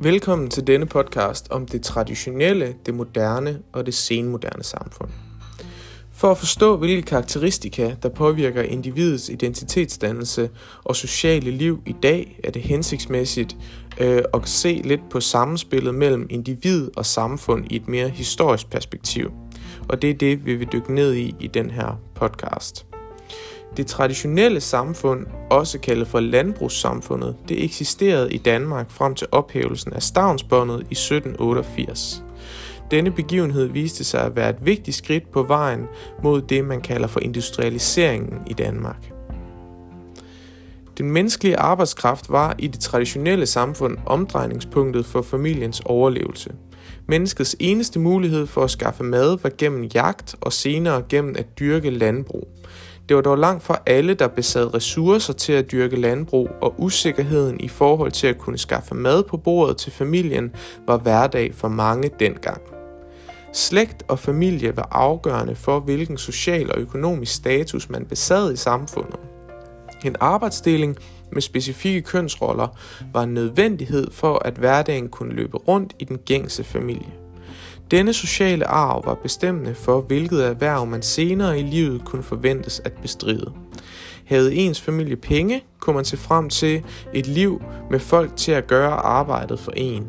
Velkommen til denne podcast om det traditionelle, det moderne og det senmoderne samfund. For at forstå, hvilke karakteristika, der påvirker individets identitetsdannelse og sociale liv i dag, er det hensigtsmæssigt øh, at se lidt på sammenspillet mellem individ og samfund i et mere historisk perspektiv. Og det er det, vi vil dykke ned i i den her podcast. Det traditionelle samfund, også kaldet for landbrugssamfundet, det eksisterede i Danmark frem til ophævelsen af stavnsbåndet i 1788. Denne begivenhed viste sig at være et vigtigt skridt på vejen mod det, man kalder for industrialiseringen i Danmark. Den menneskelige arbejdskraft var i det traditionelle samfund omdrejningspunktet for familiens overlevelse. Menneskets eneste mulighed for at skaffe mad var gennem jagt og senere gennem at dyrke landbrug. Det var dog langt fra alle, der besad ressourcer til at dyrke landbrug, og usikkerheden i forhold til at kunne skaffe mad på bordet til familien var hverdag for mange dengang. Slægt og familie var afgørende for, hvilken social og økonomisk status man besad i samfundet. En arbejdsdeling med specifikke kønsroller var en nødvendighed for, at hverdagen kunne løbe rundt i den gængse familie. Denne sociale arv var bestemmende for, hvilket erhverv man senere i livet kunne forventes at bestride. Havde ens familie penge, kunne man se frem til et liv med folk til at gøre arbejdet for en.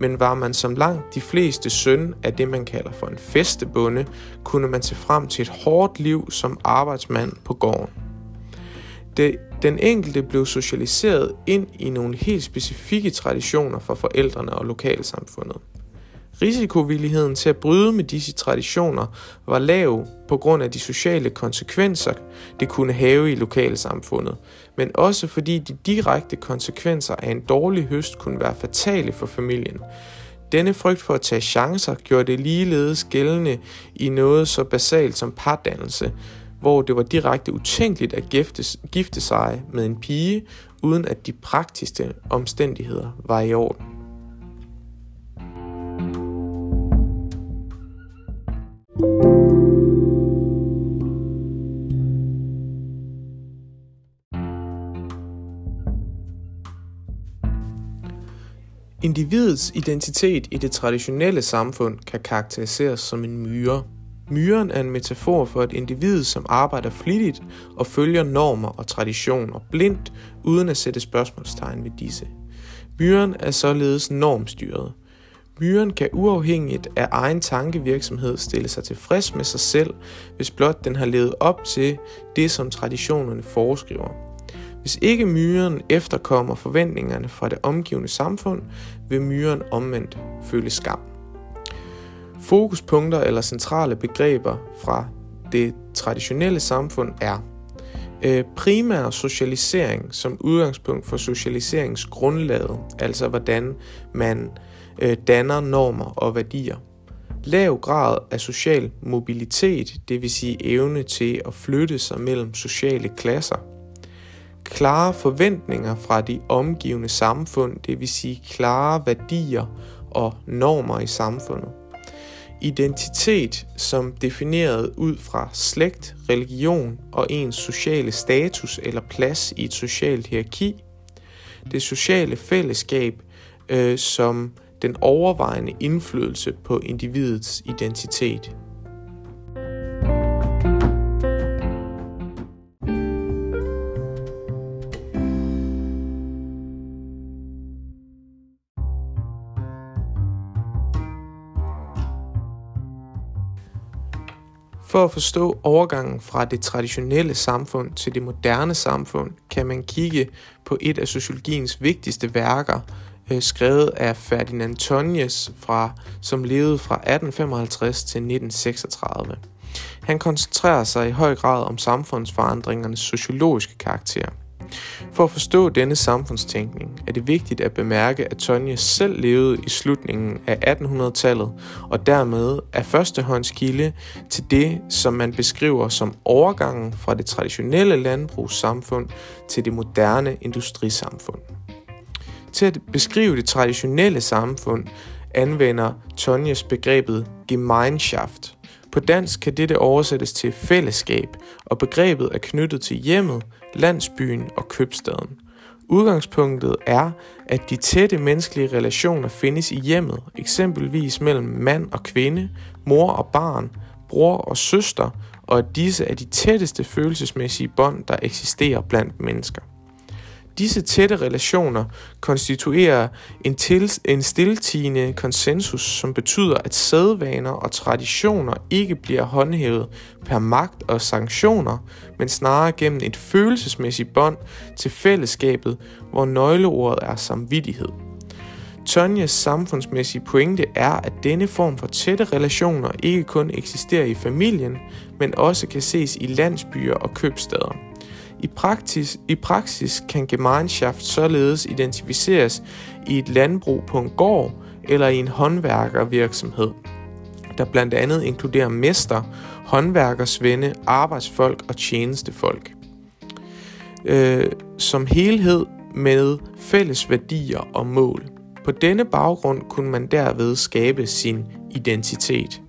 Men var man som langt de fleste søn af det, man kalder for en festebonde, kunne man se frem til et hårdt liv som arbejdsmand på gården. Det, den enkelte blev socialiseret ind i nogle helt specifikke traditioner for forældrene og lokalsamfundet. Risikovilligheden til at bryde med disse traditioner var lav på grund af de sociale konsekvenser, det kunne have i lokalsamfundet, men også fordi de direkte konsekvenser af en dårlig høst kunne være fatale for familien. Denne frygt for at tage chancer gjorde det ligeledes gældende i noget så basalt som pardannelse, hvor det var direkte utænkeligt at gifte, gifte sig med en pige, uden at de praktiske omstændigheder var i orden. Individets identitet i det traditionelle samfund kan karakteriseres som en myre. Myren er en metafor for et individ, som arbejder flittigt og følger normer og traditioner blindt, uden at sætte spørgsmålstegn ved disse. Myren er således normstyret. Myren kan uafhængigt af egen tankevirksomhed stille sig tilfreds med sig selv, hvis blot den har levet op til det, som traditionerne foreskriver. Hvis ikke myren efterkommer forventningerne fra det omgivende samfund, vil myren omvendt føle skam. Fokuspunkter eller centrale begreber fra det traditionelle samfund er øh, primær socialisering som udgangspunkt for socialiseringsgrundlaget, altså hvordan man øh, Øh, danner normer og værdier. Lav grad af social mobilitet, det vil sige evne til at flytte sig mellem sociale klasser. Klare forventninger fra de omgivende samfund, det vil sige klare værdier og normer i samfundet. Identitet som defineret ud fra slægt, religion og ens sociale status eller plads i et socialt hierarki. Det sociale fællesskab øh, som den overvejende indflydelse på individets identitet. For at forstå overgangen fra det traditionelle samfund til det moderne samfund, kan man kigge på et af sociologiens vigtigste værker, øh, skrevet af Ferdinand Tönnies, fra, som levede fra 1855 til 1936. Han koncentrerer sig i høj grad om samfundsforandringernes sociologiske karakter. For at forstå denne samfundstænkning er det vigtigt at bemærke, at Tonje selv levede i slutningen af 1800-tallet og dermed er førstehåndskilde til det, som man beskriver som overgangen fra det traditionelle landbrugssamfund til det moderne industrisamfund. Til at beskrive det traditionelle samfund anvender Tonjes begrebet Gemeinschaft. På dansk kan dette oversættes til fællesskab, og begrebet er knyttet til hjemmet, landsbyen og købstaden. Udgangspunktet er, at de tætte menneskelige relationer findes i hjemmet, eksempelvis mellem mand og kvinde, mor og barn, bror og søster, og at disse er de tætteste følelsesmæssige bånd, der eksisterer blandt mennesker. Disse tætte relationer konstituerer en, til, en stiltigende konsensus, som betyder, at sædvaner og traditioner ikke bliver håndhævet per magt og sanktioner, men snarere gennem et følelsesmæssigt bånd til fællesskabet, hvor nøgleordet er samvittighed. Tonjes samfundsmæssige pointe er, at denne form for tætte relationer ikke kun eksisterer i familien, men også kan ses i landsbyer og købsteder. I praksis, I praksis kan Gemeinschaft således identificeres i et landbrug på en gård eller i en håndværkervirksomhed, der blandt andet inkluderer mester, håndværkersvende, arbejdsfolk og tjenestefolk. Øh, som helhed med fælles værdier og mål. På denne baggrund kunne man derved skabe sin identitet.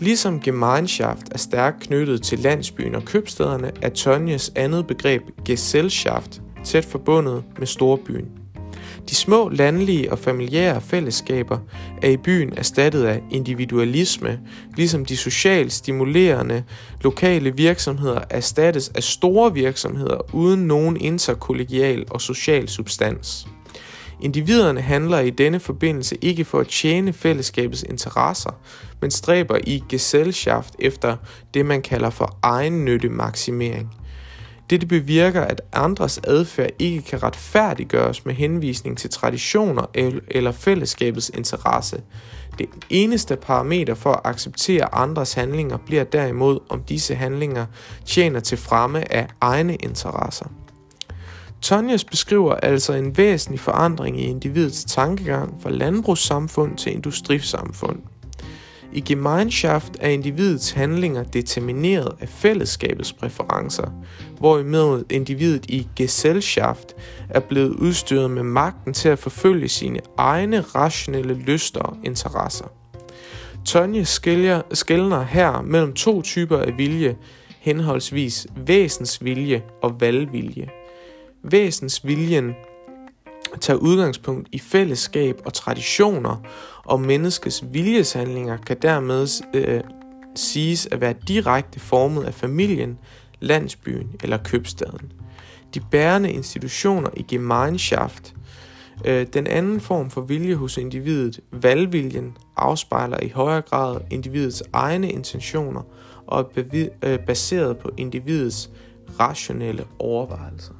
Ligesom Gemeinschaft er stærkt knyttet til landsbyen og købstederne, er Tonjes andet begreb Gesellschaft tæt forbundet med storbyen. De små landlige og familiære fællesskaber er i byen erstattet af individualisme, ligesom de socialt stimulerende lokale virksomheder erstattes af store virksomheder uden nogen interkollegial og social substans. Individerne handler i denne forbindelse ikke for at tjene fællesskabets interesser, men stræber i Gesellschaft efter det, man kalder for egennytte maksimering. Dette bevirker, at andres adfærd ikke kan retfærdiggøres med henvisning til traditioner eller fællesskabets interesse. Det eneste parameter for at acceptere andres handlinger bliver derimod, om disse handlinger tjener til fremme af egne interesser. Tonjes beskriver altså en væsentlig forandring i individets tankegang fra landbrugssamfund til industrisamfund. I Gemeinschaft er individets handlinger determineret af fællesskabets præferencer, hvorimod individet i Gesellschaft er blevet udstyret med magten til at forfølge sine egne rationelle lyster og interesser. Tonje skældner her mellem to typer af vilje, henholdsvis væsensvilje og valgvilje. Væsensviljen tager udgangspunkt i fællesskab og traditioner, og menneskets viljeshandlinger kan dermed øh, siges at være direkte formet af familien, landsbyen eller købstaden. De bærende institutioner i Gemeinschaft, øh, den anden form for vilje hos individet, valgviljen, afspejler i højere grad individets egne intentioner og er øh, baseret på individets rationelle overvejelser.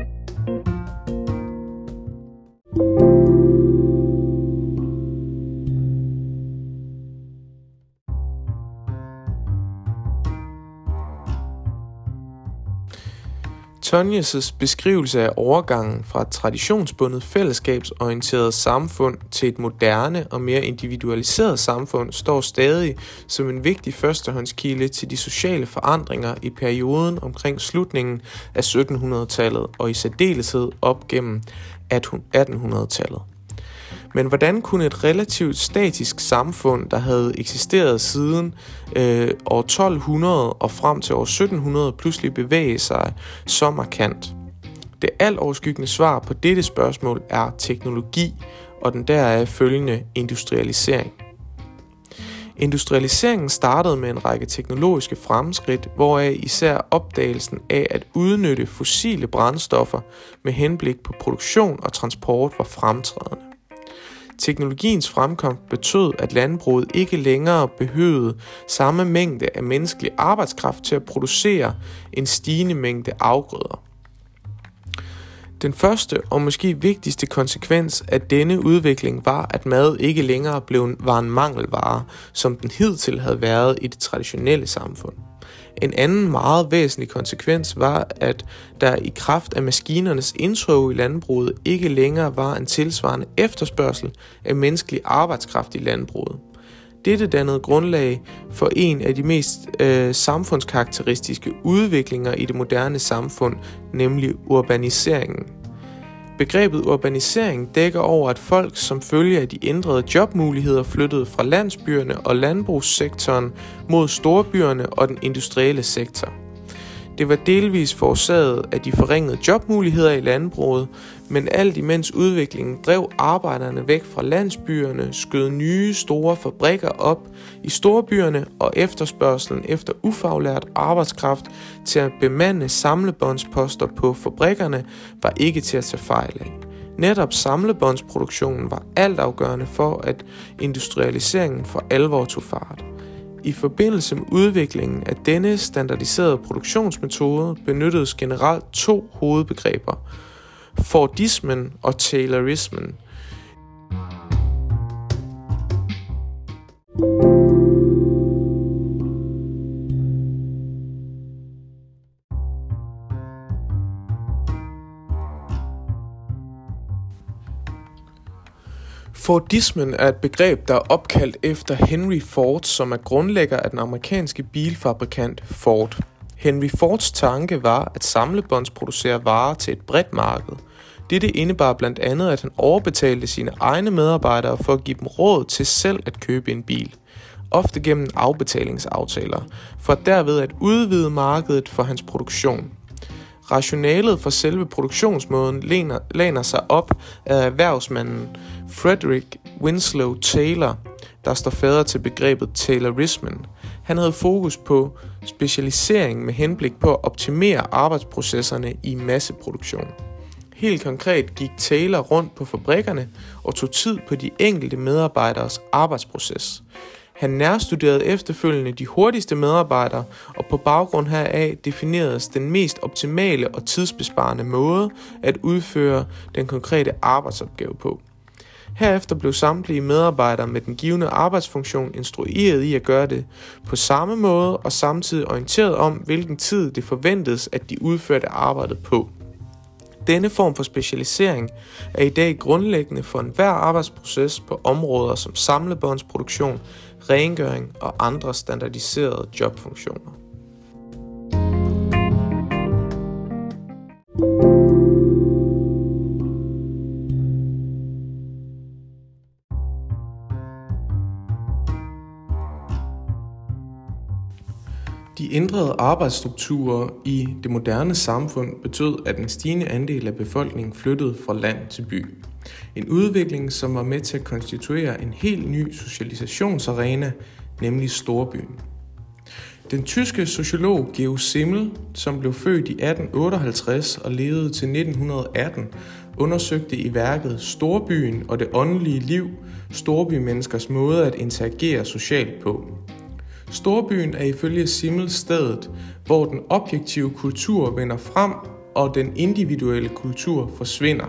Tonjes' beskrivelse af overgangen fra et traditionsbundet fællesskabsorienteret samfund til et moderne og mere individualiseret samfund står stadig som en vigtig førstehåndskilde til de sociale forandringer i perioden omkring slutningen af 1700-tallet og i særdeleshed op gennem 1800-tallet. Men hvordan kunne et relativt statisk samfund, der havde eksisteret siden øh, år 1200 og frem til år 1700, pludselig bevæge sig så markant? Det alt overskyggende svar på dette spørgsmål er teknologi og den deraf følgende industrialisering. Industrialiseringen startede med en række teknologiske fremskridt, hvoraf især opdagelsen af at udnytte fossile brændstoffer med henblik på produktion og transport var fremtrædende. Teknologiens fremkomst betød, at landbruget ikke længere behøvede samme mængde af menneskelig arbejdskraft til at producere en stigende mængde afgrøder. Den første og måske vigtigste konsekvens af denne udvikling var, at mad ikke længere blev var en mangelvare, som den hidtil havde været i det traditionelle samfund. En anden meget væsentlig konsekvens var, at der i kraft af maskinernes indtog i landbruget ikke længere var en tilsvarende efterspørgsel af menneskelig arbejdskraft i landbruget. Dette dannede grundlag for en af de mest øh, samfundskarakteristiske udviklinger i det moderne samfund, nemlig urbaniseringen. Begrebet urbanisering dækker over, at folk som følge af de ændrede jobmuligheder flyttede fra landsbyerne og landbrugssektoren mod storbyerne og den industrielle sektor. Det var delvis forårsaget af de forringede jobmuligheder i landbruget, men alt imens udviklingen drev arbejderne væk fra landsbyerne, skød nye store fabrikker op i storbyerne og efterspørgselen efter ufaglært arbejdskraft til at bemande samlebåndsposter på fabrikkerne var ikke til at tage fejl af. Netop samlebåndsproduktionen var altafgørende for, at industrialiseringen for alvor tog fart. I forbindelse med udviklingen af denne standardiserede produktionsmetode benyttedes generelt to hovedbegreber, Fordismen og Taylorismen. Fordismen er et begreb, der er opkaldt efter Henry Ford, som er grundlægger af den amerikanske bilfabrikant Ford. Henry Fords tanke var at samlebåndsproducere varer til et bredt marked. Dette indebar blandt andet, at han overbetalte sine egne medarbejdere for at give dem råd til selv at købe en bil ofte gennem afbetalingsaftaler, for derved at udvide markedet for hans produktion. Rationalet for selve produktionsmåden læner, læner sig op af erhvervsmanden Frederick Winslow Taylor, der står fader til begrebet Taylorismen. Han havde fokus på specialisering med henblik på at optimere arbejdsprocesserne i masseproduktion. Helt konkret gik Taylor rundt på fabrikkerne og tog tid på de enkelte medarbejderes arbejdsproces. Han nærstuderede efterfølgende de hurtigste medarbejdere, og på baggrund heraf defineredes den mest optimale og tidsbesparende måde at udføre den konkrete arbejdsopgave på. Herefter blev samtlige medarbejdere med den givende arbejdsfunktion instrueret i at gøre det på samme måde og samtidig orienteret om, hvilken tid det forventedes, at de udførte arbejdet på. Denne form for specialisering er i dag grundlæggende for enhver arbejdsproces på områder som samlebåndsproduktion, rengøring og andre standardiserede jobfunktioner. De ændrede arbejdsstrukturer i det moderne samfund betød, at en stigende andel af befolkningen flyttede fra land til by. En udvikling, som var med til at konstituere en helt ny socialisationsarena, nemlig storbyen. Den tyske sociolog Georg Simmel, som blev født i 1858 og levede til 1918, undersøgte i værket Storbyen og det åndelige liv, storbymenneskers måde at interagere socialt på. Storbyen er ifølge Simmel stedet, hvor den objektive kultur vender frem, og den individuelle kultur forsvinder.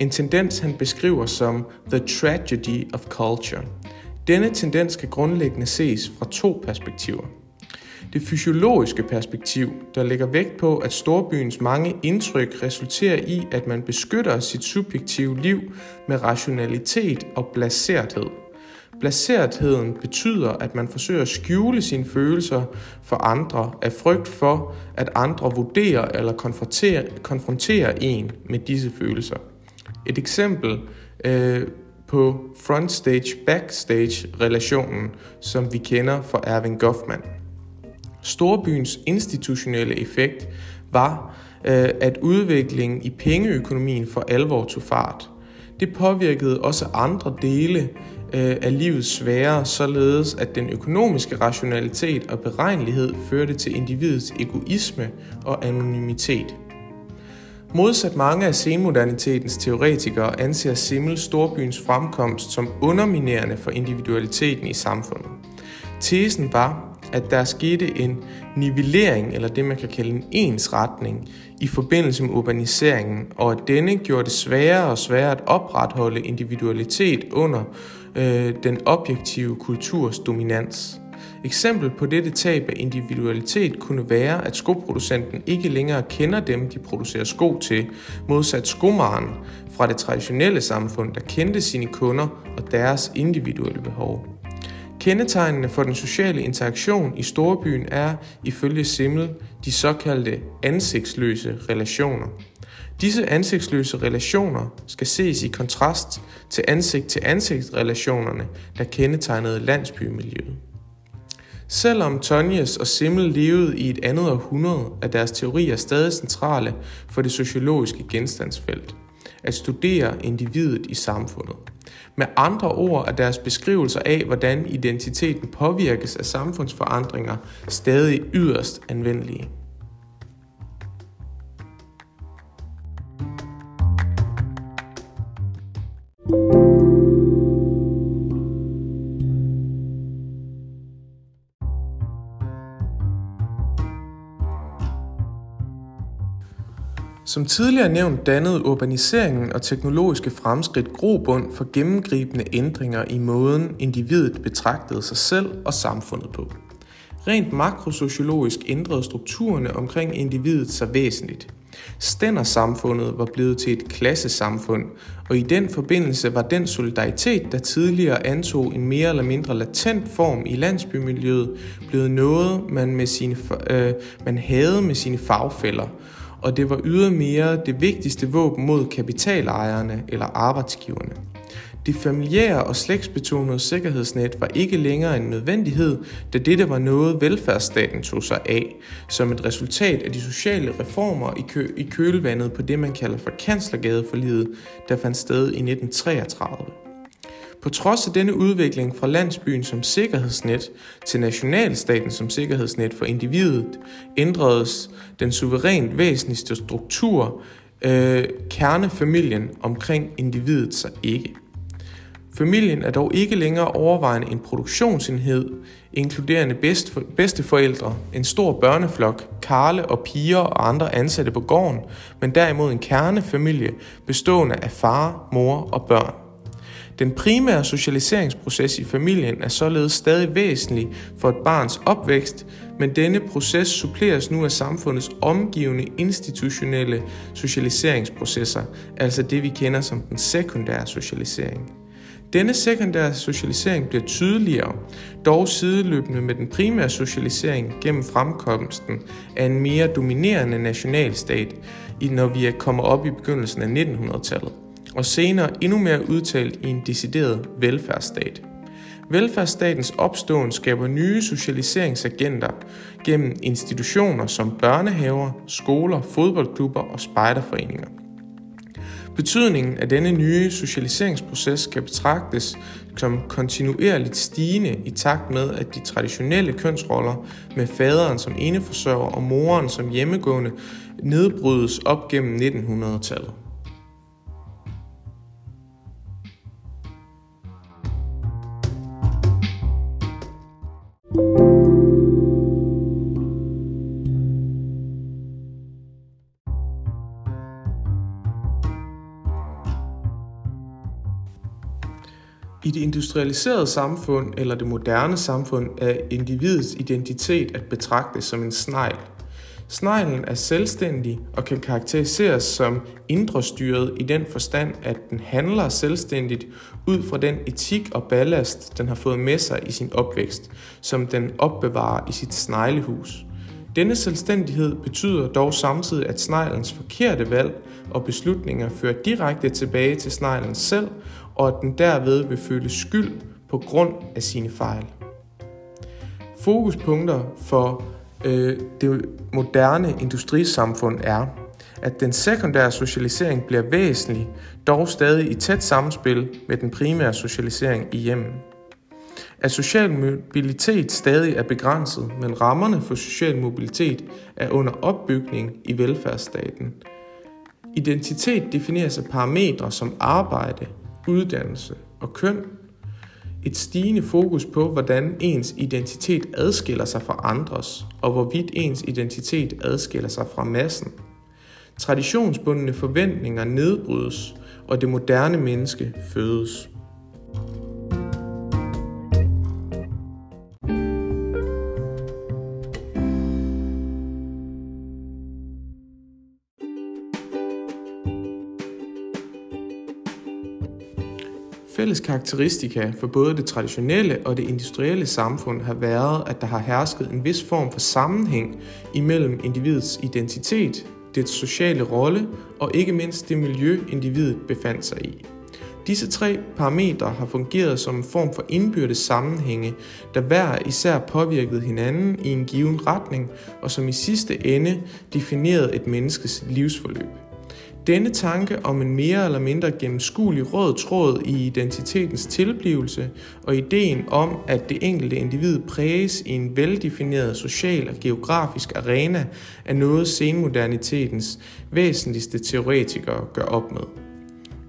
En tendens han beskriver som The Tragedy of Culture. Denne tendens kan grundlæggende ses fra to perspektiver. Det fysiologiske perspektiv, der lægger vægt på, at storbyens mange indtryk resulterer i, at man beskytter sit subjektive liv med rationalitet og blaserthed – Blaseretheden betyder, at man forsøger at skjule sine følelser for andre af frygt for, at andre vurderer eller konfronterer, konfronterer en med disse følelser. Et eksempel øh, på frontstage-backstage-relationen, som vi kender fra Erving Goffman. Storbyens institutionelle effekt var, øh, at udviklingen i pengeøkonomien for alvor tog fart. Det påvirkede også andre dele øh, er livet sværere, således at den økonomiske rationalitet og beregnelighed førte til individets egoisme og anonymitet. Modsat mange af senmodernitetens teoretikere anser Simmel storbyens fremkomst som underminerende for individualiteten i samfundet. Tesen var, at der skete en nivellering, eller det man kan kalde en ensretning, i forbindelse med urbaniseringen, og at denne gjorde det sværere og sværere at opretholde individualitet under øh, den objektive kulturs dominans. Eksempel på dette tab af individualitet kunne være, at skoproducenten ikke længere kender dem, de producerer sko til, modsat skomaren fra det traditionelle samfund, der kendte sine kunder og deres individuelle behov. Kendetegnene for den sociale interaktion i storbyen er, ifølge Simmel, de såkaldte ansigtsløse relationer. Disse ansigtsløse relationer skal ses i kontrast til ansigt-til-ansigt relationerne, der kendetegnede landsbymiljøet. Selvom Tonjes og Simmel levede i et andet århundrede, er deres teorier stadig centrale for det sociologiske genstandsfelt. At studere individet i samfundet. Med andre ord er deres beskrivelser af, hvordan identiteten påvirkes af samfundsforandringer, stadig yderst anvendelige. Som tidligere nævnt dannede urbaniseringen og teknologiske fremskridt grobund for gennemgribende ændringer i måden individet betragtede sig selv og samfundet på. Rent makrosociologisk ændrede strukturerne omkring individet sig væsentligt. Stændersamfundet var blevet til et klassesamfund, og i den forbindelse var den solidaritet, der tidligere antog en mere eller mindre latent form i landsbymiljøet, blevet noget, man, med sine, øh, man havde med sine fagfælder, og det var ydermere det vigtigste våben mod kapitalejerne eller arbejdsgiverne. Det familiære og slægtsbetonede sikkerhedsnet var ikke længere en nødvendighed, da dette var noget velfærdsstaten tog sig af, som et resultat af de sociale reformer i, kø- i kølvandet på det, man kalder for kanslergadeforliget, der fandt sted i 1933. På trods af denne udvikling fra landsbyen som sikkerhedsnet til nationalstaten som sikkerhedsnet for individet, ændredes den suverænt væsentligste struktur, øh, kernefamilien omkring individet sig ikke. Familien er dog ikke længere overvejende en produktionsenhed, inkluderende bedsteforældre, en stor børneflok, Karle og piger og andre ansatte på gården, men derimod en kernefamilie bestående af far, mor og børn. Den primære socialiseringsproces i familien er således stadig væsentlig for et barns opvækst, men denne proces suppleres nu af samfundets omgivende institutionelle socialiseringsprocesser, altså det vi kender som den sekundære socialisering. Denne sekundære socialisering bliver tydeligere, dog sideløbende med den primære socialisering gennem fremkomsten af en mere dominerende nationalstat, når vi kommer op i begyndelsen af 1900-tallet og senere endnu mere udtalt i en decideret velfærdsstat. Velfærdsstatens opståen skaber nye socialiseringsagenter gennem institutioner som børnehaver, skoler, fodboldklubber og spejderforeninger. Betydningen af denne nye socialiseringsproces kan betragtes som kontinuerligt stigende i takt med, at de traditionelle kønsroller med faderen som eneforsørger og moren som hjemmegående nedbrydes op gennem 1900-tallet. Det industrialiserede samfund eller det moderne samfund er individets identitet at betragte som en snegl. Sneglen er selvstændig og kan karakteriseres som indrestyret i den forstand, at den handler selvstændigt ud fra den etik og ballast, den har fået med sig i sin opvækst, som den opbevarer i sit sneglehus. Denne selvstændighed betyder dog samtidig, at sneglens forkerte valg og beslutninger fører direkte tilbage til sneglen selv og at den derved vil føle skyld på grund af sine fejl. Fokuspunkter for øh, det moderne industrisamfund er, at den sekundære socialisering bliver væsentlig, dog stadig i tæt samspil med den primære socialisering i hjemmet. At social mobilitet stadig er begrænset, men rammerne for social mobilitet er under opbygning i velfærdsstaten. Identitet defineres af parametre som arbejde, uddannelse og køn, et stigende fokus på, hvordan ens identitet adskiller sig fra andres, og hvorvidt ens identitet adskiller sig fra massen. Traditionsbundne forventninger nedbrydes, og det moderne menneske fødes. Fælles karakteristika for både det traditionelle og det industrielle samfund har været, at der har hersket en vis form for sammenhæng imellem individets identitet, dets sociale rolle og ikke mindst det miljø, individet befandt sig i. Disse tre parametre har fungeret som en form for indbyrdes sammenhænge, der hver især påvirkede hinanden i en given retning, og som i sidste ende definerede et menneskes livsforløb. Denne tanke om en mere eller mindre gennemskuelig rød tråd i identitetens tilblivelse og ideen om, at det enkelte individ præges i en veldefineret social og geografisk arena, er noget senmodernitetens væsentligste teoretikere gør op med.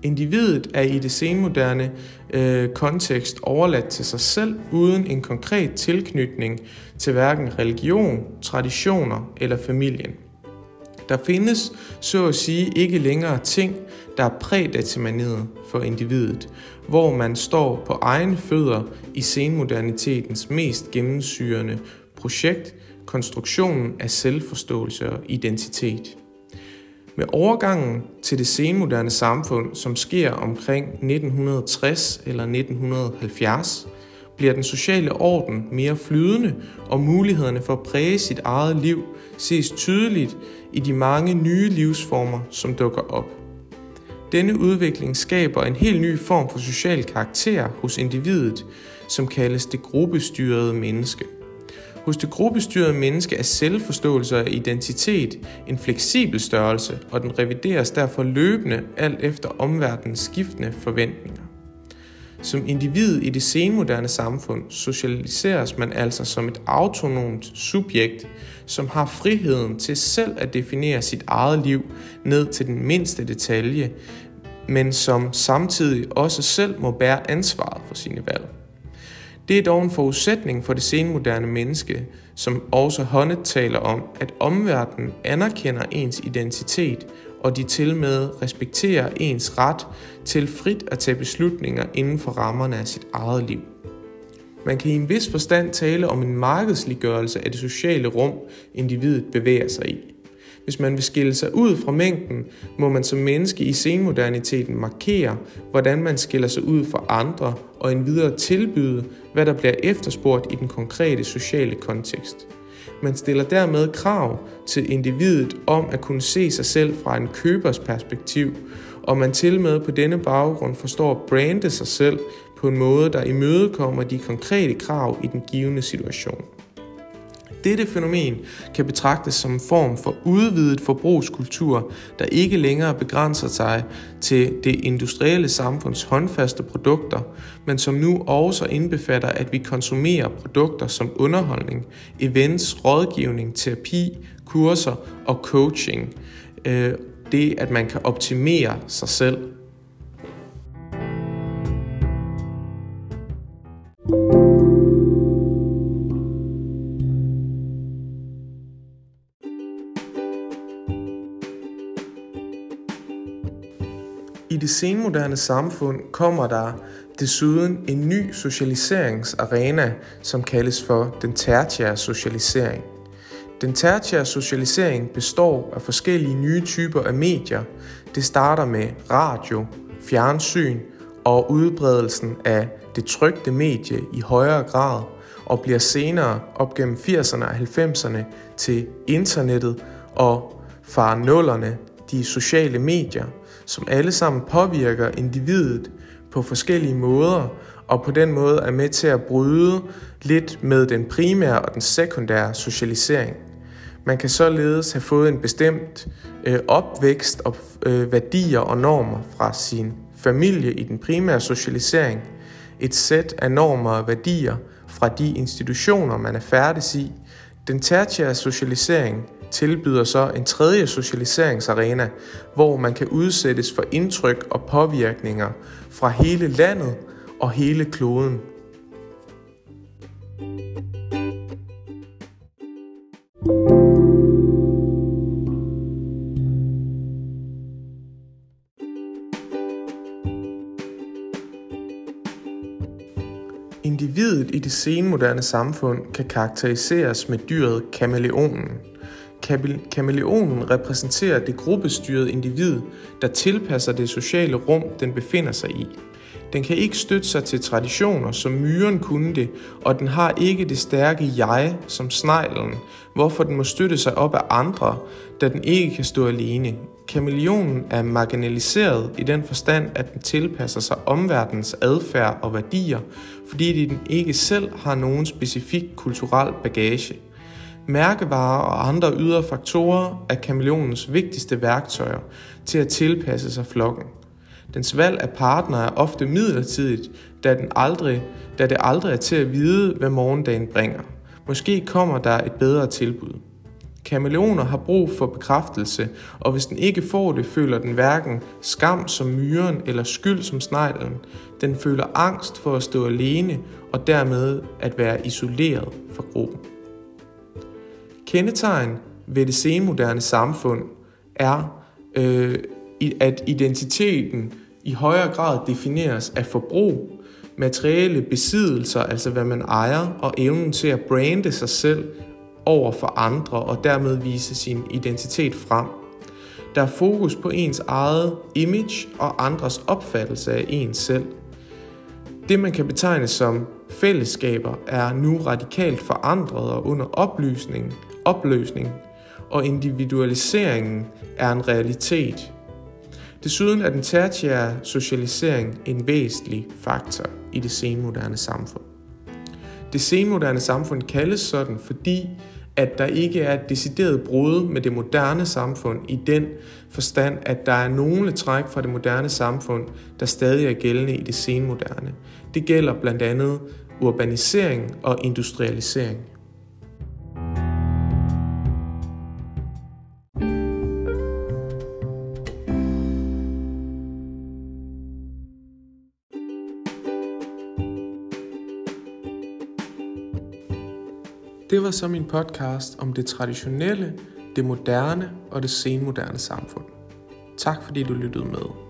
Individet er i det senmoderne øh, kontekst overladt til sig selv uden en konkret tilknytning til hverken religion, traditioner eller familien. Der findes, så at sige, ikke længere ting, der er prædetermineret for individet, hvor man står på egne fødder i senmodernitetens mest gennemsyrende projekt, konstruktionen af selvforståelse og identitet. Med overgangen til det senmoderne samfund, som sker omkring 1960 eller 1970, bliver den sociale orden mere flydende, og mulighederne for at præge sit eget liv ses tydeligt i de mange nye livsformer, som dukker op. Denne udvikling skaber en helt ny form for social karakter hos individet, som kaldes det gruppestyrede menneske. Hos det gruppestyrede menneske er selvforståelse og identitet en fleksibel størrelse, og den revideres derfor løbende alt efter omverdenens skiftende forventninger. Som individ i det senmoderne samfund socialiseres man altså som et autonomt subjekt, som har friheden til selv at definere sit eget liv ned til den mindste detalje, men som samtidig også selv må bære ansvaret for sine valg. Det er dog en forudsætning for det senmoderne menneske, som også Honnet taler om, at omverdenen anerkender ens identitet, og de til med respekterer ens ret til frit at tage beslutninger inden for rammerne af sit eget liv. Man kan i en vis forstand tale om en markedsliggørelse af det sociale rum, individet bevæger sig i. Hvis man vil skille sig ud fra mængden, må man som menneske i senmoderniteten markere, hvordan man skiller sig ud fra andre, og en videre tilbyde, hvad der bliver efterspurgt i den konkrete sociale kontekst. Man stiller dermed krav til individet om at kunne se sig selv fra en købers perspektiv, og man til med på denne baggrund forstår at brande sig selv på en måde, der imødekommer de konkrete krav i den givende situation. Dette fænomen kan betragtes som en form for udvidet forbrugskultur, der ikke længere begrænser sig til det industrielle samfunds håndfaste produkter, men som nu også indbefatter, at vi konsumerer produkter som underholdning, events, rådgivning, terapi, kurser og coaching. Øh, det, at man kan optimere sig selv I senmoderne samfund kommer der desuden en ny socialiseringsarena, som kaldes for den tertiære socialisering. Den tertiære socialisering består af forskellige nye typer af medier. Det starter med radio, fjernsyn og udbredelsen af det trygte medie i højere grad, og bliver senere op gennem 80'erne og 90'erne til internettet og fra nullerne de sociale medier, som alle sammen påvirker individet på forskellige måder, og på den måde er med til at bryde lidt med den primære og den sekundære socialisering. Man kan således have fået en bestemt øh, opvækst og øh, værdier og normer fra sin familie i den primære socialisering, et sæt af normer og værdier fra de institutioner, man er færdig i. Den tertiære socialisering tilbyder så en tredje socialiseringsarena, hvor man kan udsættes for indtryk og påvirkninger fra hele landet og hele kloden. Individet i det senmoderne samfund kan karakteriseres med dyret kameleonen – Kameleonen repræsenterer det gruppestyrede individ, der tilpasser det sociale rum, den befinder sig i. Den kan ikke støtte sig til traditioner, som myren kunne det, og den har ikke det stærke jeg som sneglen, hvorfor den må støtte sig op af andre, da den ikke kan stå alene. Kameleonen er marginaliseret i den forstand, at den tilpasser sig omverdens adfærd og værdier, fordi den ikke selv har nogen specifik kulturel bagage. Mærkevarer og andre ydre faktorer er kameleonens vigtigste værktøjer til at tilpasse sig flokken. Dens valg af partner er ofte midlertidigt, da, den aldrig, da det aldrig er til at vide, hvad morgendagen bringer. Måske kommer der et bedre tilbud. Kameleoner har brug for bekræftelse, og hvis den ikke får det, føler den hverken skam som myren eller skyld som sneglen. Den føler angst for at stå alene og dermed at være isoleret fra gruppen. Kendetegn ved det senmoderne samfund er, øh, at identiteten i højere grad defineres af forbrug, materielle besiddelser, altså hvad man ejer, og evnen til at brande sig selv over for andre og dermed vise sin identitet frem. Der er fokus på ens eget image og andres opfattelse af ens selv. Det man kan betegne som fællesskaber er nu radikalt forandret og under oplysning, opløsning, og individualiseringen er en realitet. Desuden er den tertiære socialisering en væsentlig faktor i det senmoderne samfund. Det senmoderne samfund kaldes sådan, fordi at der ikke er et decideret brud med det moderne samfund i den forstand, at der er nogle træk fra det moderne samfund, der stadig er gældende i det senmoderne. Det gælder blandt andet urbanisering og industrialisering. Var så min podcast om det traditionelle, det moderne og det senmoderne samfund. Tak fordi du lyttede med.